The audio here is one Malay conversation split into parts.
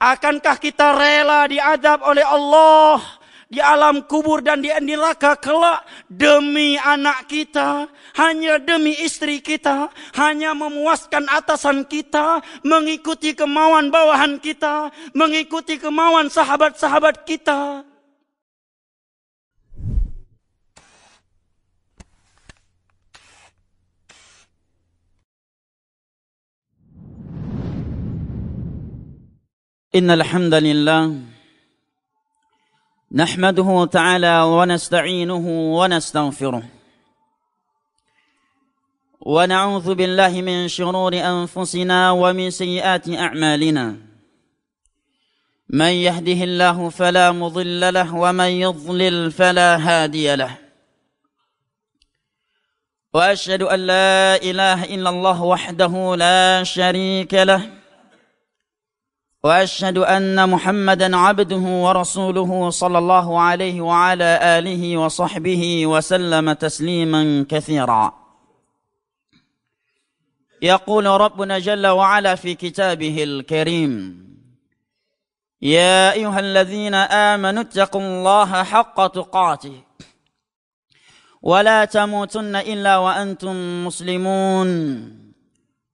Akankah kita rela diadab oleh Allah di alam kubur dan di neraka kelak demi anak kita, hanya demi istri kita, hanya memuaskan atasan kita, mengikuti kemauan bawahan kita, mengikuti kemauan sahabat-sahabat kita. إن الحمد لله نحمده تعالى ونستعينه ونستغفره ونعوذ بالله من شرور أنفسنا ومن سيئات أعمالنا. من يهده الله فلا مضل له ومن يضلل فلا هادي له. وأشهد أن لا إله إلا الله وحده لا شريك له. وأشهد أن محمدا عبده ورسوله صلى الله عليه وعلى آله وصحبه وسلم تسليما كثيرا. يقول ربنا جل وعلا في كتابه الكريم يا أيها الذين آمنوا اتقوا الله حق تقاته ولا تموتن إلا وأنتم مسلمون.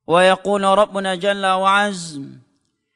ويقول ربنا جل وعز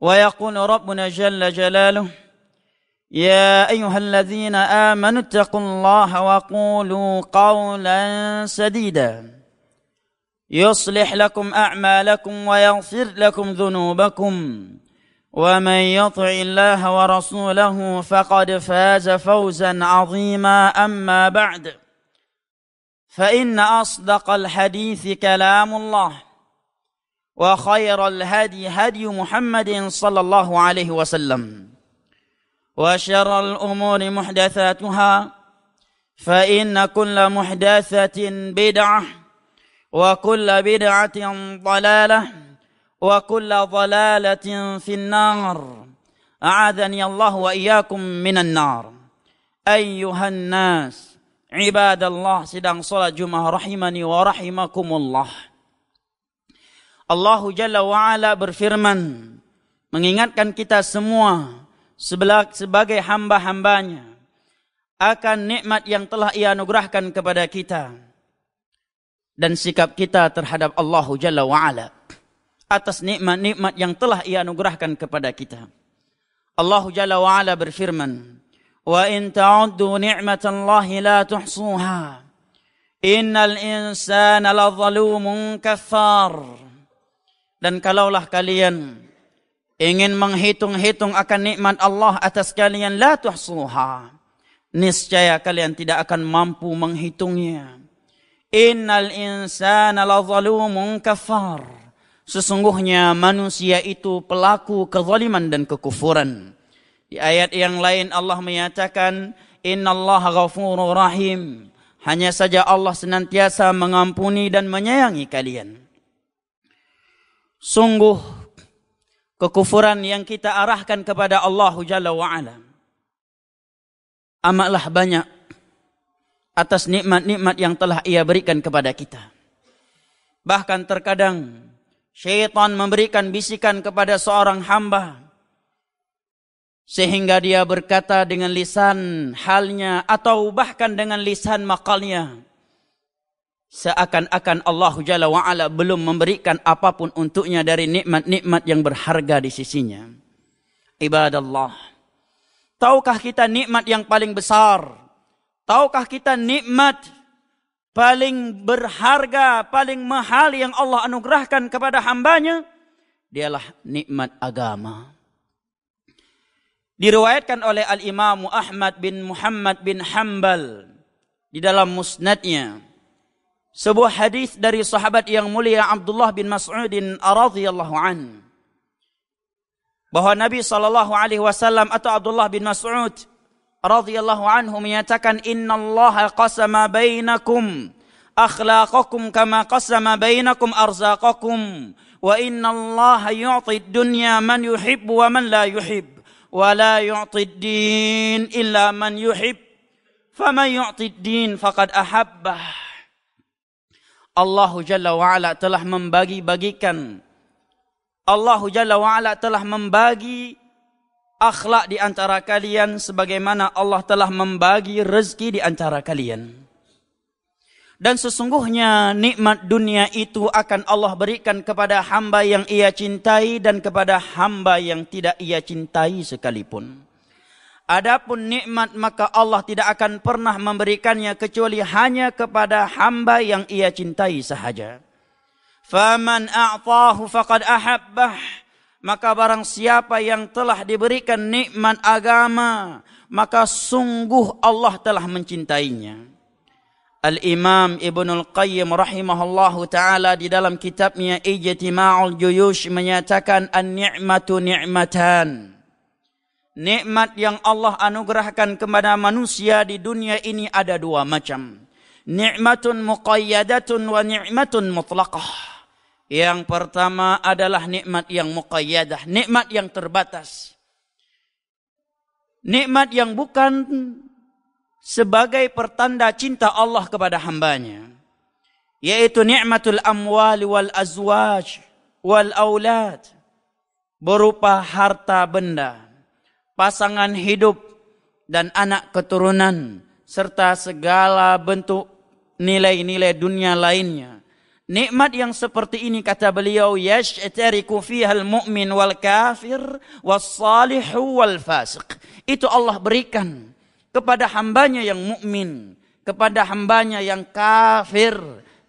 ويقول ربنا جل جلاله يا أيها الذين آمنوا اتقوا الله وقولوا قولا سديدا. يصلح لكم أعمالكم ويغفر لكم ذنوبكم ومن يطع الله ورسوله فقد فاز فوزا عظيما. أما بعد فإن أصدق الحديث كلام الله. وخير الهدي هدي محمد صلى الله عليه وسلم. وشر الأمور محدثاتها فإن كل محدثة بدعة وكل بدعة ضلالة وكل ضلالة في النار. أعاذني الله وإياكم من النار. أيها الناس عباد الله سدang صلاة جمعة رحمني ورحمكم الله Allah Jalla wa'ala berfirman mengingatkan kita semua sebagai hamba-hambanya akan nikmat yang telah ia anugerahkan kepada kita dan sikap kita terhadap Allah Jalla wa'ala atas nikmat-nikmat yang telah ia anugerahkan kepada kita. Allah Jalla wa'ala berfirman wa in ta'uddu ni'matallahi la tuhsuha innal insana la zalumun kaffar dan kalaulah kalian ingin menghitung-hitung akan nikmat Allah atas kalian la tuhsuha. Niscaya kalian tidak akan mampu menghitungnya innal insana lazalumun kafar. Sesungguhnya manusia itu pelaku kezaliman dan kekufuran. Di ayat yang lain Allah menyatakan innallaha ghafurur rahim. Hanya saja Allah senantiasa mengampuni dan menyayangi kalian sungguh kekufuran yang kita arahkan kepada Allah Jalla wa'ala. Amatlah banyak atas nikmat-nikmat yang telah ia berikan kepada kita. Bahkan terkadang syaitan memberikan bisikan kepada seorang hamba sehingga dia berkata dengan lisan halnya atau bahkan dengan lisan makalnya seakan-akan Allah Jalla wa'ala belum memberikan apapun untuknya dari nikmat-nikmat yang berharga di sisinya. Ibadallah. Tahukah kita nikmat yang paling besar? Tahukah kita nikmat paling berharga, paling mahal yang Allah anugerahkan kepada hambanya? Dialah nikmat agama. Diriwayatkan oleh Al-Imam Ahmad bin Muhammad bin Hanbal di dalam musnadnya sebuah hadis dari sahabat yang mulia Abdullah bin Mas'ud radhiyallahu an. bahwa Nabi sallallahu alaihi wasallam atau Abdullah bin Mas'ud radhiyallahu anhu menyatakan innallaha qasama bainakum akhlaqakum kama qasama bainakum arzaqakum wa innallaha yu'ti dunya man yuhibbu wa man la yuhib wa la yu'ti din illa man yuhib faman yu'ti din faqad ahabbah Allah Jalla wa'ala telah membagi-bagikan Allah Jalla wa'ala telah membagi akhlak di antara kalian sebagaimana Allah telah membagi rezeki di antara kalian. Dan sesungguhnya nikmat dunia itu akan Allah berikan kepada hamba yang ia cintai dan kepada hamba yang tidak ia cintai sekalipun. Adapun nikmat maka Allah tidak akan pernah memberikannya kecuali hanya kepada hamba yang ia cintai sahaja. Faman a'tahu faqad ahabbah. Maka barang siapa yang telah diberikan nikmat agama maka sungguh Allah telah mencintainya. Al-Imam Ibn Al-Qayyim rahimahullahu taala di dalam kitabnya Ijtima'ul Juyush menyatakan an-ni'matu ni'matan Nikmat yang Allah anugerahkan kepada manusia di dunia ini ada dua macam Ni'matun muqayyadatun wa ni'matun mutlaqah yang pertama adalah nikmat yang muqayyadah, nikmat yang terbatas. Nikmat yang bukan sebagai pertanda cinta Allah kepada hambanya. Yaitu nikmatul amwal wal azwaj wal aulad. Berupa harta benda, pasangan hidup dan anak keturunan. Serta segala bentuk nilai-nilai dunia lainnya. Nikmat yang seperti ini kata beliau yashtariku fiha al-mu'min wal kafir was salihu wal fasiq. Itu Allah berikan kepada hambanya yang mukmin, kepada hambanya yang kafir,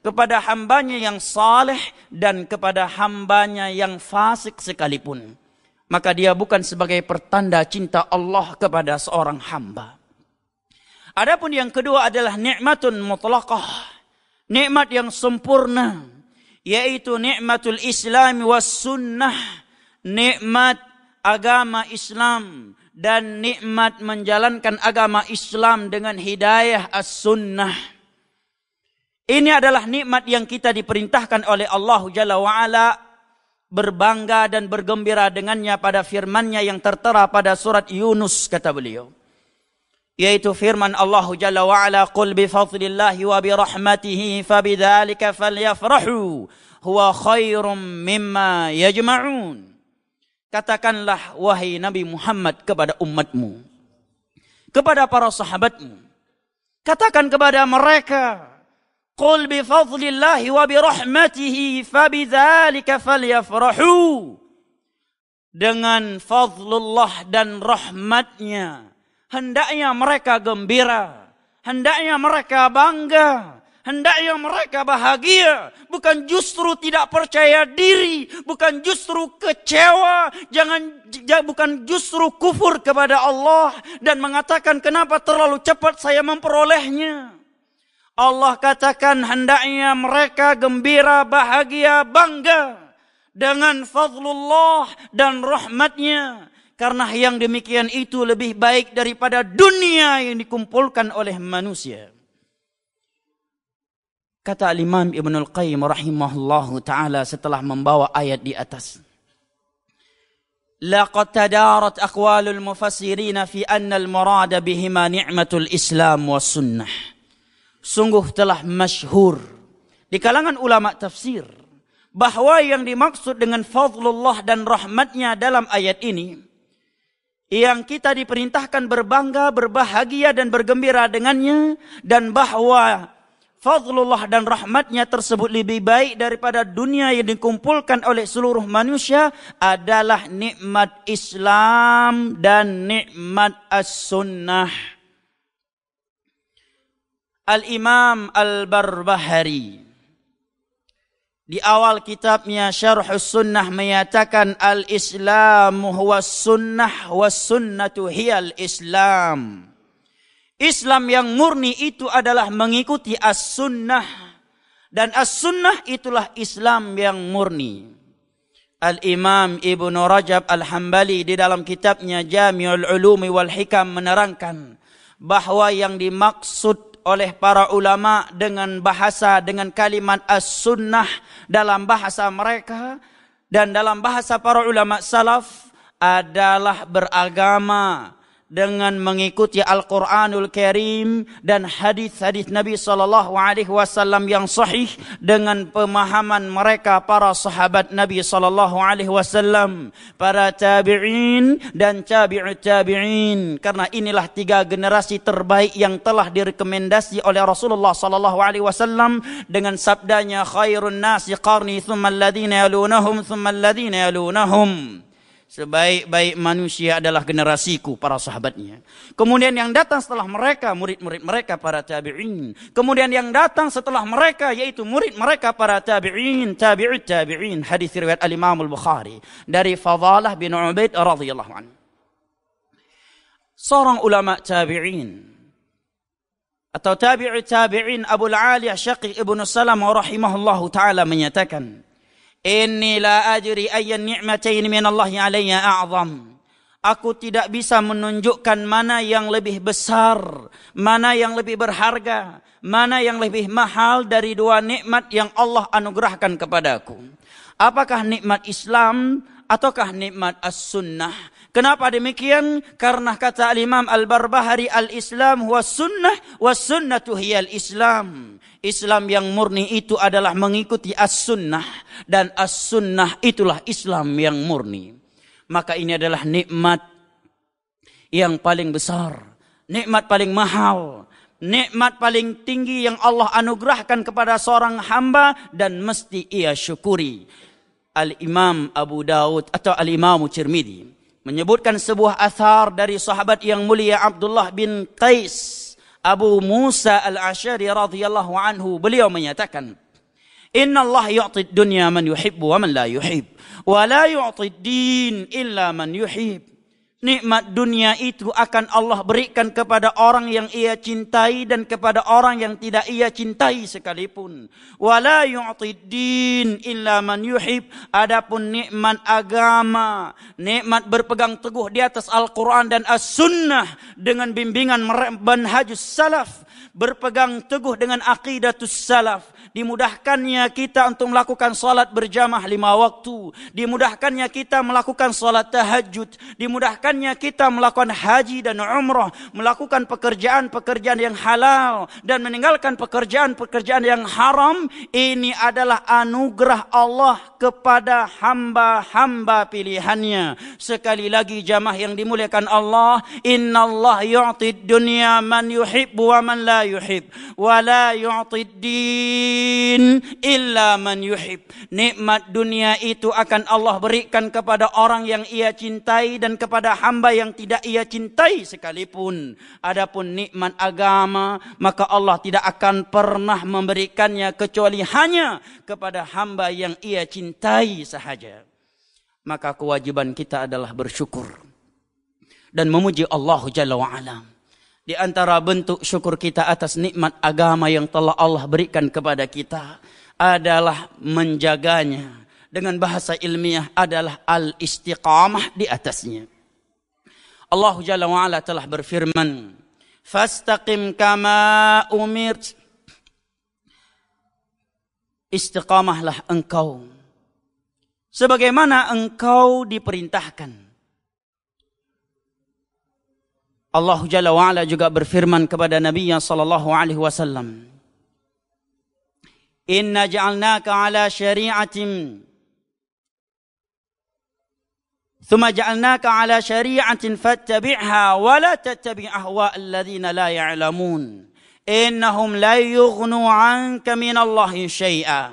kepada hambanya yang saleh dan kepada hambanya yang fasik sekalipun. Maka dia bukan sebagai pertanda cinta Allah kepada seorang hamba. Adapun yang kedua adalah nikmatun mutlaqah. Nikmat yang sempurna yaitu nikmatul Islam was sunnah. Nikmat agama Islam dan nikmat menjalankan agama Islam dengan hidayah as-sunnah. Ini adalah nikmat yang kita diperintahkan oleh Allah Jalla wa'ala berbangga dan bergembira dengannya pada firmannya yang tertera pada surat Yunus kata beliau. Yaitu firman Allah Jalla wa Ala qul bi fadlillahi wa bi rahmatihi fa bidzalika falyafrahu huwa khairum mimma yajma'un. Katakanlah wahai Nabi Muhammad kepada umatmu kepada para sahabatmu katakan kepada mereka qul bi fadlillahi wa bi rahmatihi fa bidzalika falyafrahu dengan fadlullah dan rahmatnya hendaknya mereka gembira, hendaknya mereka bangga, hendaknya mereka bahagia, bukan justru tidak percaya diri, bukan justru kecewa, jangan bukan justru kufur kepada Allah dan mengatakan kenapa terlalu cepat saya memperolehnya. Allah katakan hendaknya mereka gembira, bahagia, bangga dengan fadlullah dan rahmatnya. Karena yang demikian itu lebih baik daripada dunia yang dikumpulkan oleh manusia. Kata Imam Ibn Al-Qayyim rahimahullahu ta'ala setelah membawa ayat di atas. Laqad tadarat aqwalul mufassirin fi anna al-murada bihima ni'matul Islam wa sunnah. Sungguh telah masyhur di kalangan ulama tafsir bahawa yang dimaksud dengan fadlullah dan rahmatnya dalam ayat ini yang kita diperintahkan berbangga, berbahagia dan bergembira dengannya dan bahawa fadlullah dan rahmatnya tersebut lebih baik daripada dunia yang dikumpulkan oleh seluruh manusia adalah nikmat Islam dan nikmat as-sunnah. Al-Imam Al-Barbahari di awal kitabnya Syarh Sunnah menyatakan al-Islam huwa sunnah was sunnatu hiyal Islam. Islam yang murni itu adalah mengikuti as-sunnah dan as-sunnah itulah Islam yang murni. Al-Imam Ibn Rajab Al-Hambali di dalam kitabnya Jami'ul Ulumi wal Hikam menerangkan bahawa yang dimaksud oleh para ulama dengan bahasa dengan kalimat as-sunnah dalam bahasa mereka. Dan dalam bahasa para ulama salaf adalah beragama dengan mengikuti Al-Quranul Karim dan hadis-hadis Nabi sallallahu alaihi wasallam yang sahih dengan pemahaman mereka para sahabat Nabi sallallahu alaihi wasallam, para tabi'in dan tabi'ut tabi'in. Karena inilah tiga generasi terbaik yang telah direkomendasi oleh Rasulullah sallallahu alaihi wasallam dengan sabdanya khairun nasi qarni thumma alladhina yalunahum thumma alladhina yalunahum sebaik-baik manusia adalah generasiku para sahabatnya. Kemudian yang datang setelah mereka murid-murid mereka para tabi'in. Kemudian yang datang setelah mereka yaitu murid mereka para tabi'in, tabi'ut tabi'in. Hadis riwayat Al-Imam Al-Bukhari dari Fadalah bin Ubaid radhiyallahu anhu. Seorang ulama tabi'in atau tabi'ut tabi'in Abu Al-Aliyah Syaqiq Ibn Salam rahimahullahu taala menyatakan Inni la ajri ayyan ni'matain min Allah alayya a'zam. Aku tidak bisa menunjukkan mana yang lebih besar, mana yang lebih berharga, mana yang lebih mahal dari dua nikmat yang Allah anugerahkan kepadaku. Apakah nikmat Islam ataukah nikmat as-sunnah? Kenapa demikian? Karena kata Imam Al-Barbahari al-Islam huwa sunnah wa sunnatu hiya al-Islam. Islam yang murni itu adalah mengikuti as-sunnah dan as-sunnah itulah Islam yang murni. Maka ini adalah nikmat yang paling besar, nikmat paling mahal, nikmat paling tinggi yang Allah anugerahkan kepada seorang hamba dan mesti ia syukuri. Al-Imam Abu Daud atau Al-Imam Tirmidzi menyebutkan sebuah athar dari sahabat yang mulia Abdullah bin Qais Abu Musa Al-Ashari radhiyallahu anhu. Beliau menyatakan Inna Allah yu'ti dunya man yuhibbu wa man la yuhib wa la yu'ti din illa man yuhib nikmat dunia itu akan Allah berikan kepada orang yang ia cintai dan kepada orang yang tidak ia cintai sekalipun. Wala yu'ti din illa man yuhib. Adapun nikmat agama, nikmat berpegang teguh di atas Al-Quran dan As-Sunnah dengan bimbingan manhajus salaf, berpegang teguh dengan aqidatus salaf, dimudahkannya kita untuk melakukan salat berjamaah lima waktu, dimudahkannya kita melakukan salat tahajud, dimudahkannya kita melakukan haji dan umrah, melakukan pekerjaan-pekerjaan yang halal dan meninggalkan pekerjaan-pekerjaan yang haram, ini adalah anugerah Allah kepada hamba-hamba pilihannya. Sekali lagi jamaah yang dimuliakan Allah, Inna Allah dunia man yuhibbu wa man la yuhib, wa la yu'ti din din illa man yuhib. Nikmat dunia itu akan Allah berikan kepada orang yang ia cintai dan kepada hamba yang tidak ia cintai sekalipun. Adapun nikmat agama, maka Allah tidak akan pernah memberikannya kecuali hanya kepada hamba yang ia cintai sahaja. Maka kewajiban kita adalah bersyukur dan memuji Allah Jalla wa'ala di antara bentuk syukur kita atas nikmat agama yang telah Allah berikan kepada kita adalah menjaganya dengan bahasa ilmiah adalah al-istiqamah di atasnya. Allah Jalla wa ala telah berfirman, "Fastaqim kama umirt." Istiqamahlah engkau sebagaimana engkau diperintahkan. Allah Jalla wa'ala juga berfirman kepada Nabi sallallahu alaihi wasallam Inna ja'alnaka ala syari'atin Thumma ja'alnaka ala syari'atin fattabi'ha wa la tattabi' ahwa' alladhina la ya'lamun. Innahum la yughnu 'anka min Allah syai'a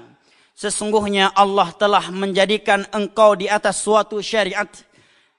Sesungguhnya Allah telah menjadikan engkau di atas suatu syariat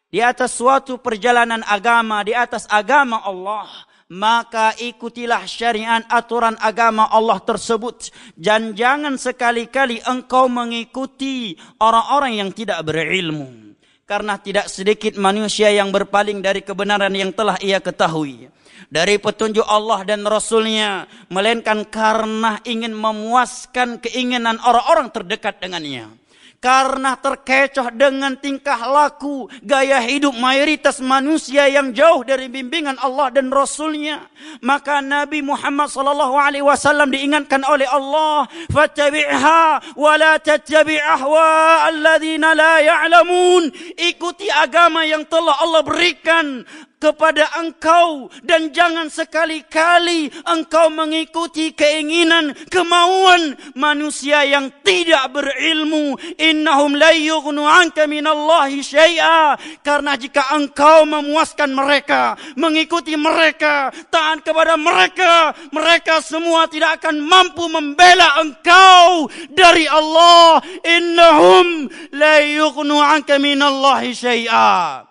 di atas suatu perjalanan agama, di atas agama Allah, maka ikutilah syariat aturan agama Allah tersebut. Dan jangan sekali-kali engkau mengikuti orang-orang yang tidak berilmu. Karena tidak sedikit manusia yang berpaling dari kebenaran yang telah ia ketahui. Dari petunjuk Allah dan Rasulnya. Melainkan karena ingin memuaskan keinginan orang-orang terdekat dengannya karena terkecoh dengan tingkah laku gaya hidup mayoritas manusia yang jauh dari bimbingan Allah dan Rasulnya. Maka Nabi Muhammad sallallahu alaihi wasallam diingatkan oleh Allah fattabi'ha wa la tattabi' ahwa alladhina la ya'lamun. Ikuti agama yang telah Allah berikan kepada engkau dan jangan sekali-kali engkau mengikuti keinginan kemauan manusia yang tidak berilmu. Innahum la yughnu anka minallahi syai'a. Karena jika engkau memuaskan mereka mengikuti mereka taat kepada mereka mereka semua tidak akan mampu membela engkau dari Allah. Innahum la yughnu anka minallahi syai'a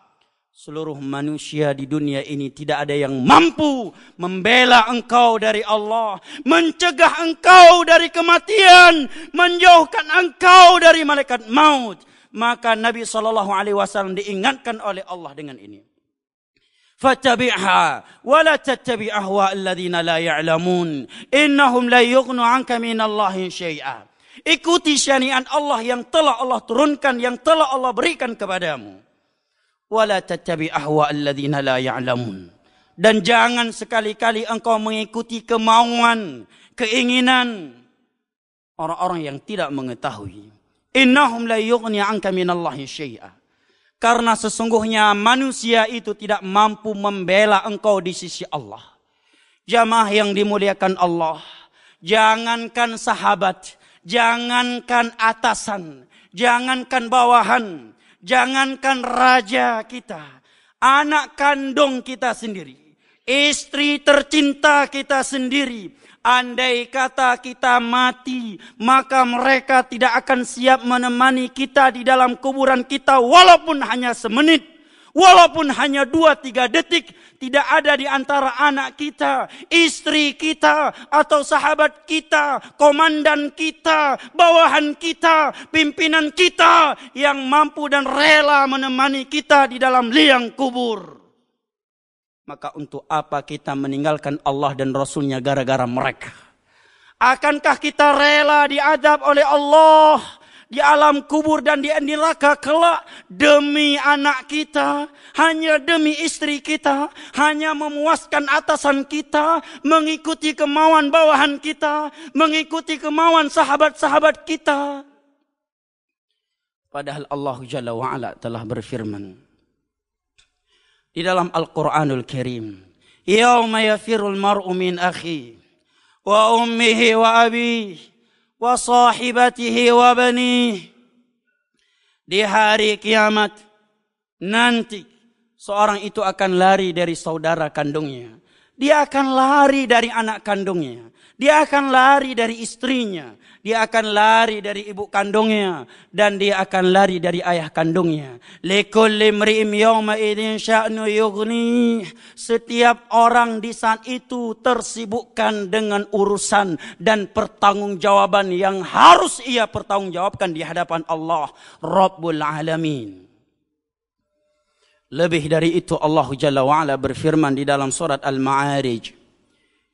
seluruh manusia di dunia ini tidak ada yang mampu membela engkau dari Allah, mencegah engkau dari kematian, menjauhkan engkau dari malaikat maut. Maka Nabi sallallahu alaihi wasallam diingatkan oleh Allah dengan ini. Fattabi'ha wa la tattabi' ahwa alladhina la ya'lamun innahum la yughnu 'anka min Allah syai'a. Ikuti syariat Allah yang telah Allah turunkan, yang telah Allah berikan kepadamu wala tattabi ahwa alladhina la ya'lamun. Dan jangan sekali-kali engkau mengikuti kemauan keinginan orang-orang yang tidak mengetahui. Innahum la yughni 'anka minallahi syai'a. Karena sesungguhnya manusia itu tidak mampu membela engkau di sisi Allah. Jamaah yang dimuliakan Allah jangankan sahabat jangankan atasan jangankan bawahan Jangankan raja kita, anak kandung kita sendiri, istri tercinta kita sendiri. Andai kata kita mati, maka mereka tidak akan siap menemani kita di dalam kuburan kita walaupun hanya semenit. Walaupun hanya dua tiga detik, tidak ada di antara anak kita, istri kita, atau sahabat kita, komandan kita, bawahan kita, pimpinan kita yang mampu dan rela menemani kita di dalam liang kubur. Maka untuk apa kita meninggalkan Allah dan Rasulnya gara-gara mereka? Akankah kita rela diadab oleh Allah? Di alam kubur dan di neraka kelak demi anak kita, hanya demi istri kita, hanya memuaskan atasan kita, mengikuti kemauan bawahan kita, mengikuti kemauan sahabat-sahabat kita. Padahal Allah Jalla wa'ala telah berfirman di dalam Al-Quranul Karim. Yawma yafirul mar'u min akhi wa ummihi wa abihi wa sahibatihi wa bani di hari kiamat nanti seorang itu akan lari dari saudara kandungnya. Dia akan lari dari anak kandungnya dia akan lari dari istrinya dia akan lari dari ibu kandungnya dan dia akan lari dari ayah kandungnya. Likulli mri'im yawma idzin sya'nu yughni. Setiap orang di saat itu tersibukkan dengan urusan dan pertanggungjawaban yang harus ia pertanggungjawabkan di hadapan Allah Rabbul Alamin. Lebih dari itu Allah Jalla wa'ala berfirman di dalam surat Al-Ma'arij.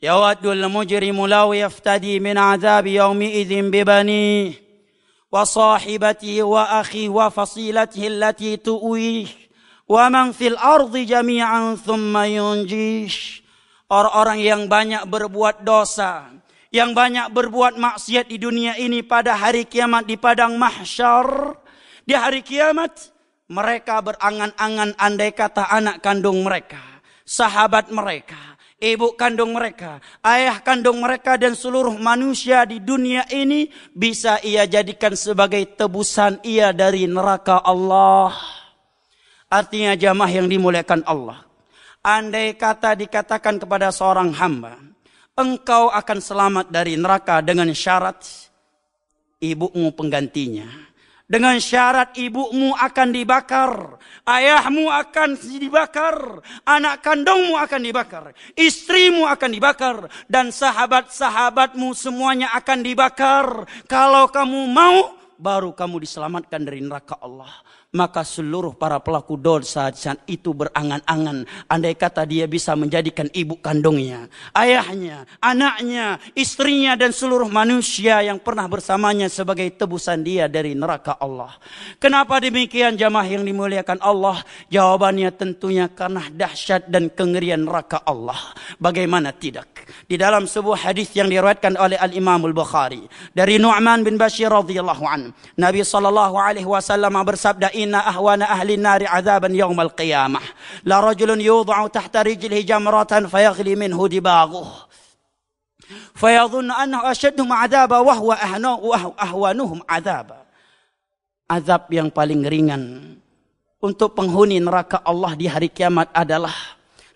يود المجرم لو يفتدي من عذاب يومئذ ببنيه وصاحبته واخيه وفصيلته التي تؤويه ومن في الارض جميعا ثم ينجيش orang-orang yang banyak berbuat dosa yang banyak berbuat maksiat di dunia ini pada hari kiamat di padang mahsyar di hari kiamat mereka berangan-angan andai kata anak kandung mereka sahabat mereka ibu kandung mereka, ayah kandung mereka dan seluruh manusia di dunia ini bisa ia jadikan sebagai tebusan ia dari neraka Allah. Artinya jamaah yang dimuliakan Allah. Andai kata dikatakan kepada seorang hamba, engkau akan selamat dari neraka dengan syarat ibumu penggantinya. Dengan syarat ibumu akan dibakar, ayahmu akan dibakar, anak kandungmu akan dibakar, istrimu akan dibakar, dan sahabat-sahabatmu semuanya akan dibakar. Kalau kamu mau, baru kamu diselamatkan dari neraka Allah. Maka seluruh para pelaku dosa saat itu berangan-angan andai kata dia bisa menjadikan ibu kandungnya, ayahnya, anaknya, istrinya dan seluruh manusia yang pernah bersamanya sebagai tebusan dia dari neraka Allah. Kenapa demikian jamaah yang dimuliakan Allah? Jawabannya tentunya karena dahsyat dan kengerian neraka Allah. Bagaimana tidak? Di dalam sebuah hadis yang diriwayatkan oleh Al-Imam Al-Bukhari dari Nu'man bin Bashir radhiyallahu an, Nabi sallallahu alaihi wasallam bersabda, إن أهون أهل النار عذابا يوم القيامة لرجل يوضع تحت رجله جمرة فيغلي منه دباغه فيظن أنه أشدهم عذابا وهو أهونهم عذابا Azab yang paling ringan untuk penghuni neraka Allah di hari kiamat adalah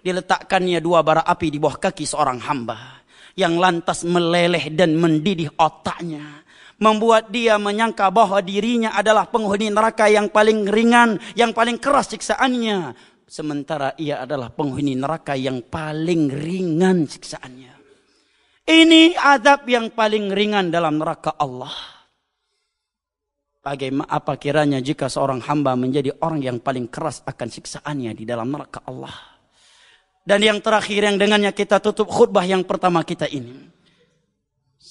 diletakkannya dua bara api di bawah kaki seorang hamba yang lantas meleleh dan mendidih otaknya membuat dia menyangka bahwa dirinya adalah penghuni neraka yang paling ringan, yang paling keras siksaannya. Sementara ia adalah penghuni neraka yang paling ringan siksaannya. Ini azab yang paling ringan dalam neraka Allah. Bagaimana apa kiranya jika seorang hamba menjadi orang yang paling keras akan siksaannya di dalam neraka Allah. Dan yang terakhir yang dengannya kita tutup khutbah yang pertama kita ini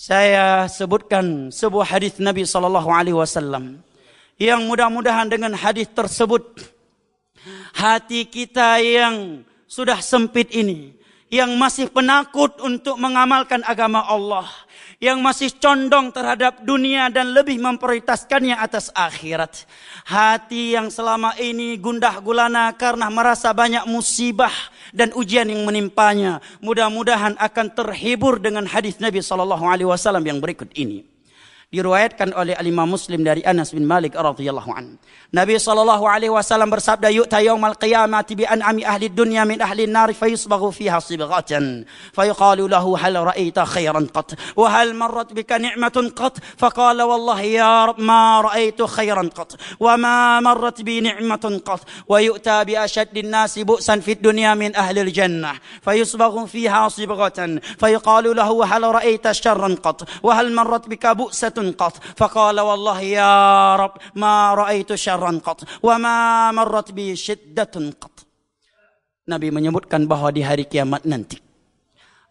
saya sebutkan sebuah hadis Nabi sallallahu alaihi wasallam yang mudah-mudahan dengan hadis tersebut hati kita yang sudah sempit ini yang masih penakut untuk mengamalkan agama Allah yang masih condong terhadap dunia dan lebih memprioritaskannya atas akhirat. Hati yang selama ini gundah gulana karena merasa banyak musibah dan ujian yang menimpanya. Mudah-mudahan akan terhibur dengan hadis Nabi SAW yang berikut ini diriwayatkan oleh Imam Muslim dari Anas bin Malik radhiyallahu an. Nabi sallallahu alaihi wasallam bersabda yu'ta yaumal qiyamati bi an'ami ahli dunya min ahli an-nar fayusbaghu fiha sibghatan fayuqalu lahu hal ra'aita khairan qat wa hal marrat bika ni'matun qat faqala wallahi ya rab ma ra'aitu khairan qat wa ma marrat bi ni'matun qat wa yu'ta bi ashaddi an-nas bu'san fi dunya min ahli al-jannah fayusbaghu fiha sibghatan fayuqalu lahu hal ra'aita sharran qat wa hal marrat bika bu'satan قط فقال والله يا رب ما رأيت شرا قط وما مرت بي شدة قط Nabi menyebutkan bahawa di hari kiamat nanti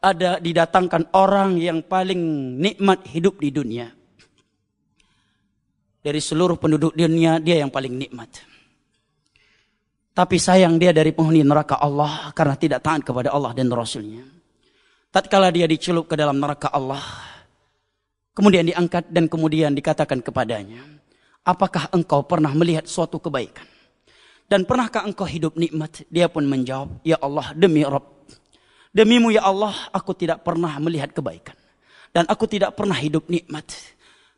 ada didatangkan orang yang paling nikmat hidup di dunia. Dari seluruh penduduk dunia dia yang paling nikmat. Tapi sayang dia dari penghuni neraka Allah karena tidak taat kepada Allah dan Rasulnya. Tatkala dia dicelup ke dalam neraka Allah, Kemudian diangkat dan kemudian dikatakan kepadanya, apakah engkau pernah melihat suatu kebaikan? Dan pernahkah engkau hidup nikmat? Dia pun menjawab, ya Allah demi Rabb. Demimu ya Allah, aku tidak pernah melihat kebaikan. Dan aku tidak pernah hidup nikmat.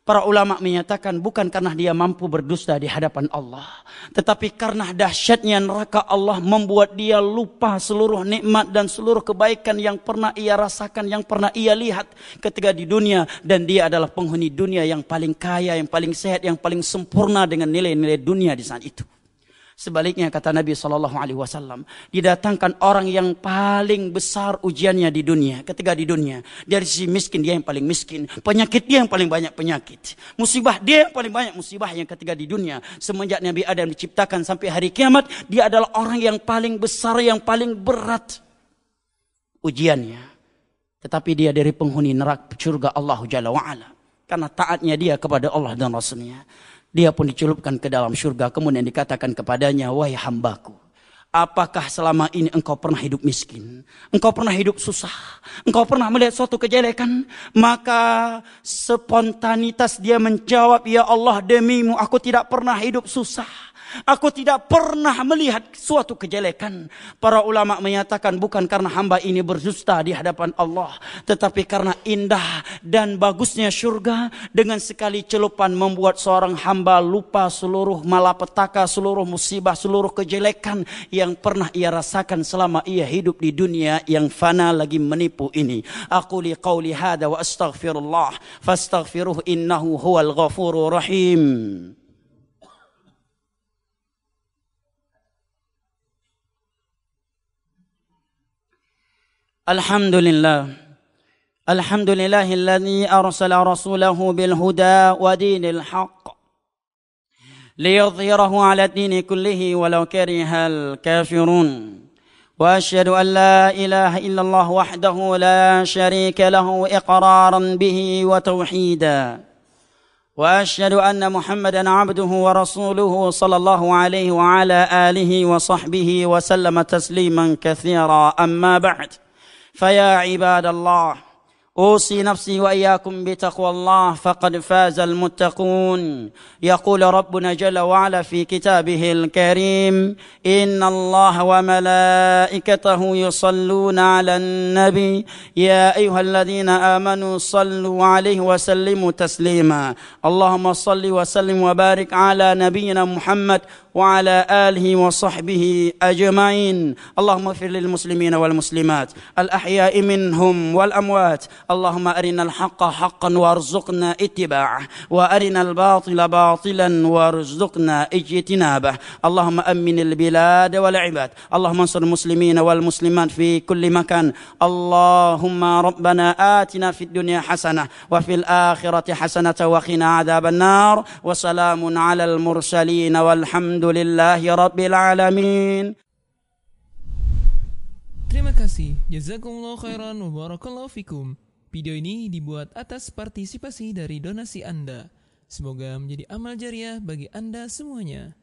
Para ulama menyatakan bukan karena dia mampu berdusta di hadapan Allah. Tetapi karena dahsyatnya neraka Allah membuat dia lupa seluruh nikmat dan seluruh kebaikan yang pernah ia rasakan, yang pernah ia lihat ketika di dunia. Dan dia adalah penghuni dunia yang paling kaya, yang paling sehat, yang paling sempurna dengan nilai-nilai dunia di saat itu. Sebaliknya kata Nabi sallallahu alaihi wasallam, didatangkan orang yang paling besar ujiannya di dunia, ketika di dunia. Dari sisi miskin dia yang paling miskin, penyakit dia yang paling banyak penyakit. Musibah dia yang paling banyak musibah yang ketika di dunia. Semenjak Nabi Adam diciptakan sampai hari kiamat, dia adalah orang yang paling besar, yang paling berat ujiannya. Tetapi dia dari penghuni neraka surga Allah Jalla wa'ala. Karena taatnya dia kepada Allah dan Rasulnya. Dia pun dicelupkan ke dalam syurga. Kemudian dikatakan kepadanya, wahai hambaku. Apakah selama ini engkau pernah hidup miskin? Engkau pernah hidup susah? Engkau pernah melihat suatu kejelekan? Maka spontanitas dia menjawab, Ya Allah demimu aku tidak pernah hidup susah. Aku tidak pernah melihat suatu kejelekan. Para ulama menyatakan bukan karena hamba ini berzusta di hadapan Allah. Tetapi karena indah dan bagusnya syurga. Dengan sekali celupan membuat seorang hamba lupa seluruh malapetaka, seluruh musibah, seluruh kejelekan. Yang pernah ia rasakan selama ia hidup di dunia yang fana lagi menipu ini. Aku li qawli hada wa astaghfirullah. Fastaghfiruh innahu huwal ghafuru rahim. الحمد لله الحمد لله الذي أرسل رسوله بالهدى ودين الحق ليظهره على الدين كله ولو كره الكافرون. وأشهد أن لا إله إلا الله وحده لا شريك له إقرارا به وتوحيدا. وأشهد أن محمدا عبده ورسوله صلى الله عليه وعلى آله وصحبه وسلم تسليما كثيرا. أما بعد فيا عباد الله أوصي نفسي وإياكم بتقوى الله فقد فاز المتقون. يقول ربنا جل وعلا في كتابه الكريم إن الله وملائكته يصلون على النبي يا أيها الذين آمنوا صلوا عليه وسلموا تسليما. اللهم صل وسلم وبارك على نبينا محمد وعلى آله وصحبه أجمعين. اللهم اغفر للمسلمين والمسلمات. الأحياء منهم والأموات. اللهم أرنا الحق حقا وارزقنا اتباعه. وأرنا الباطل باطلا وارزقنا اجتنابه. اللهم أمن البلاد والعباد. اللهم انصر المسلمين والمسلمات في كل مكان. اللهم ربنا آتنا في الدنيا حسنة وفي الآخرة حسنة وقنا عذاب النار. وسلام على المرسلين والحمد Alhamdulillahi rabbil alamin. Terima kasih. Jazakumullah khairan Wabarakallahu fikum. Video ini dibuat atas partisipasi dari donasi Anda. Semoga menjadi amal jariah bagi Anda semuanya.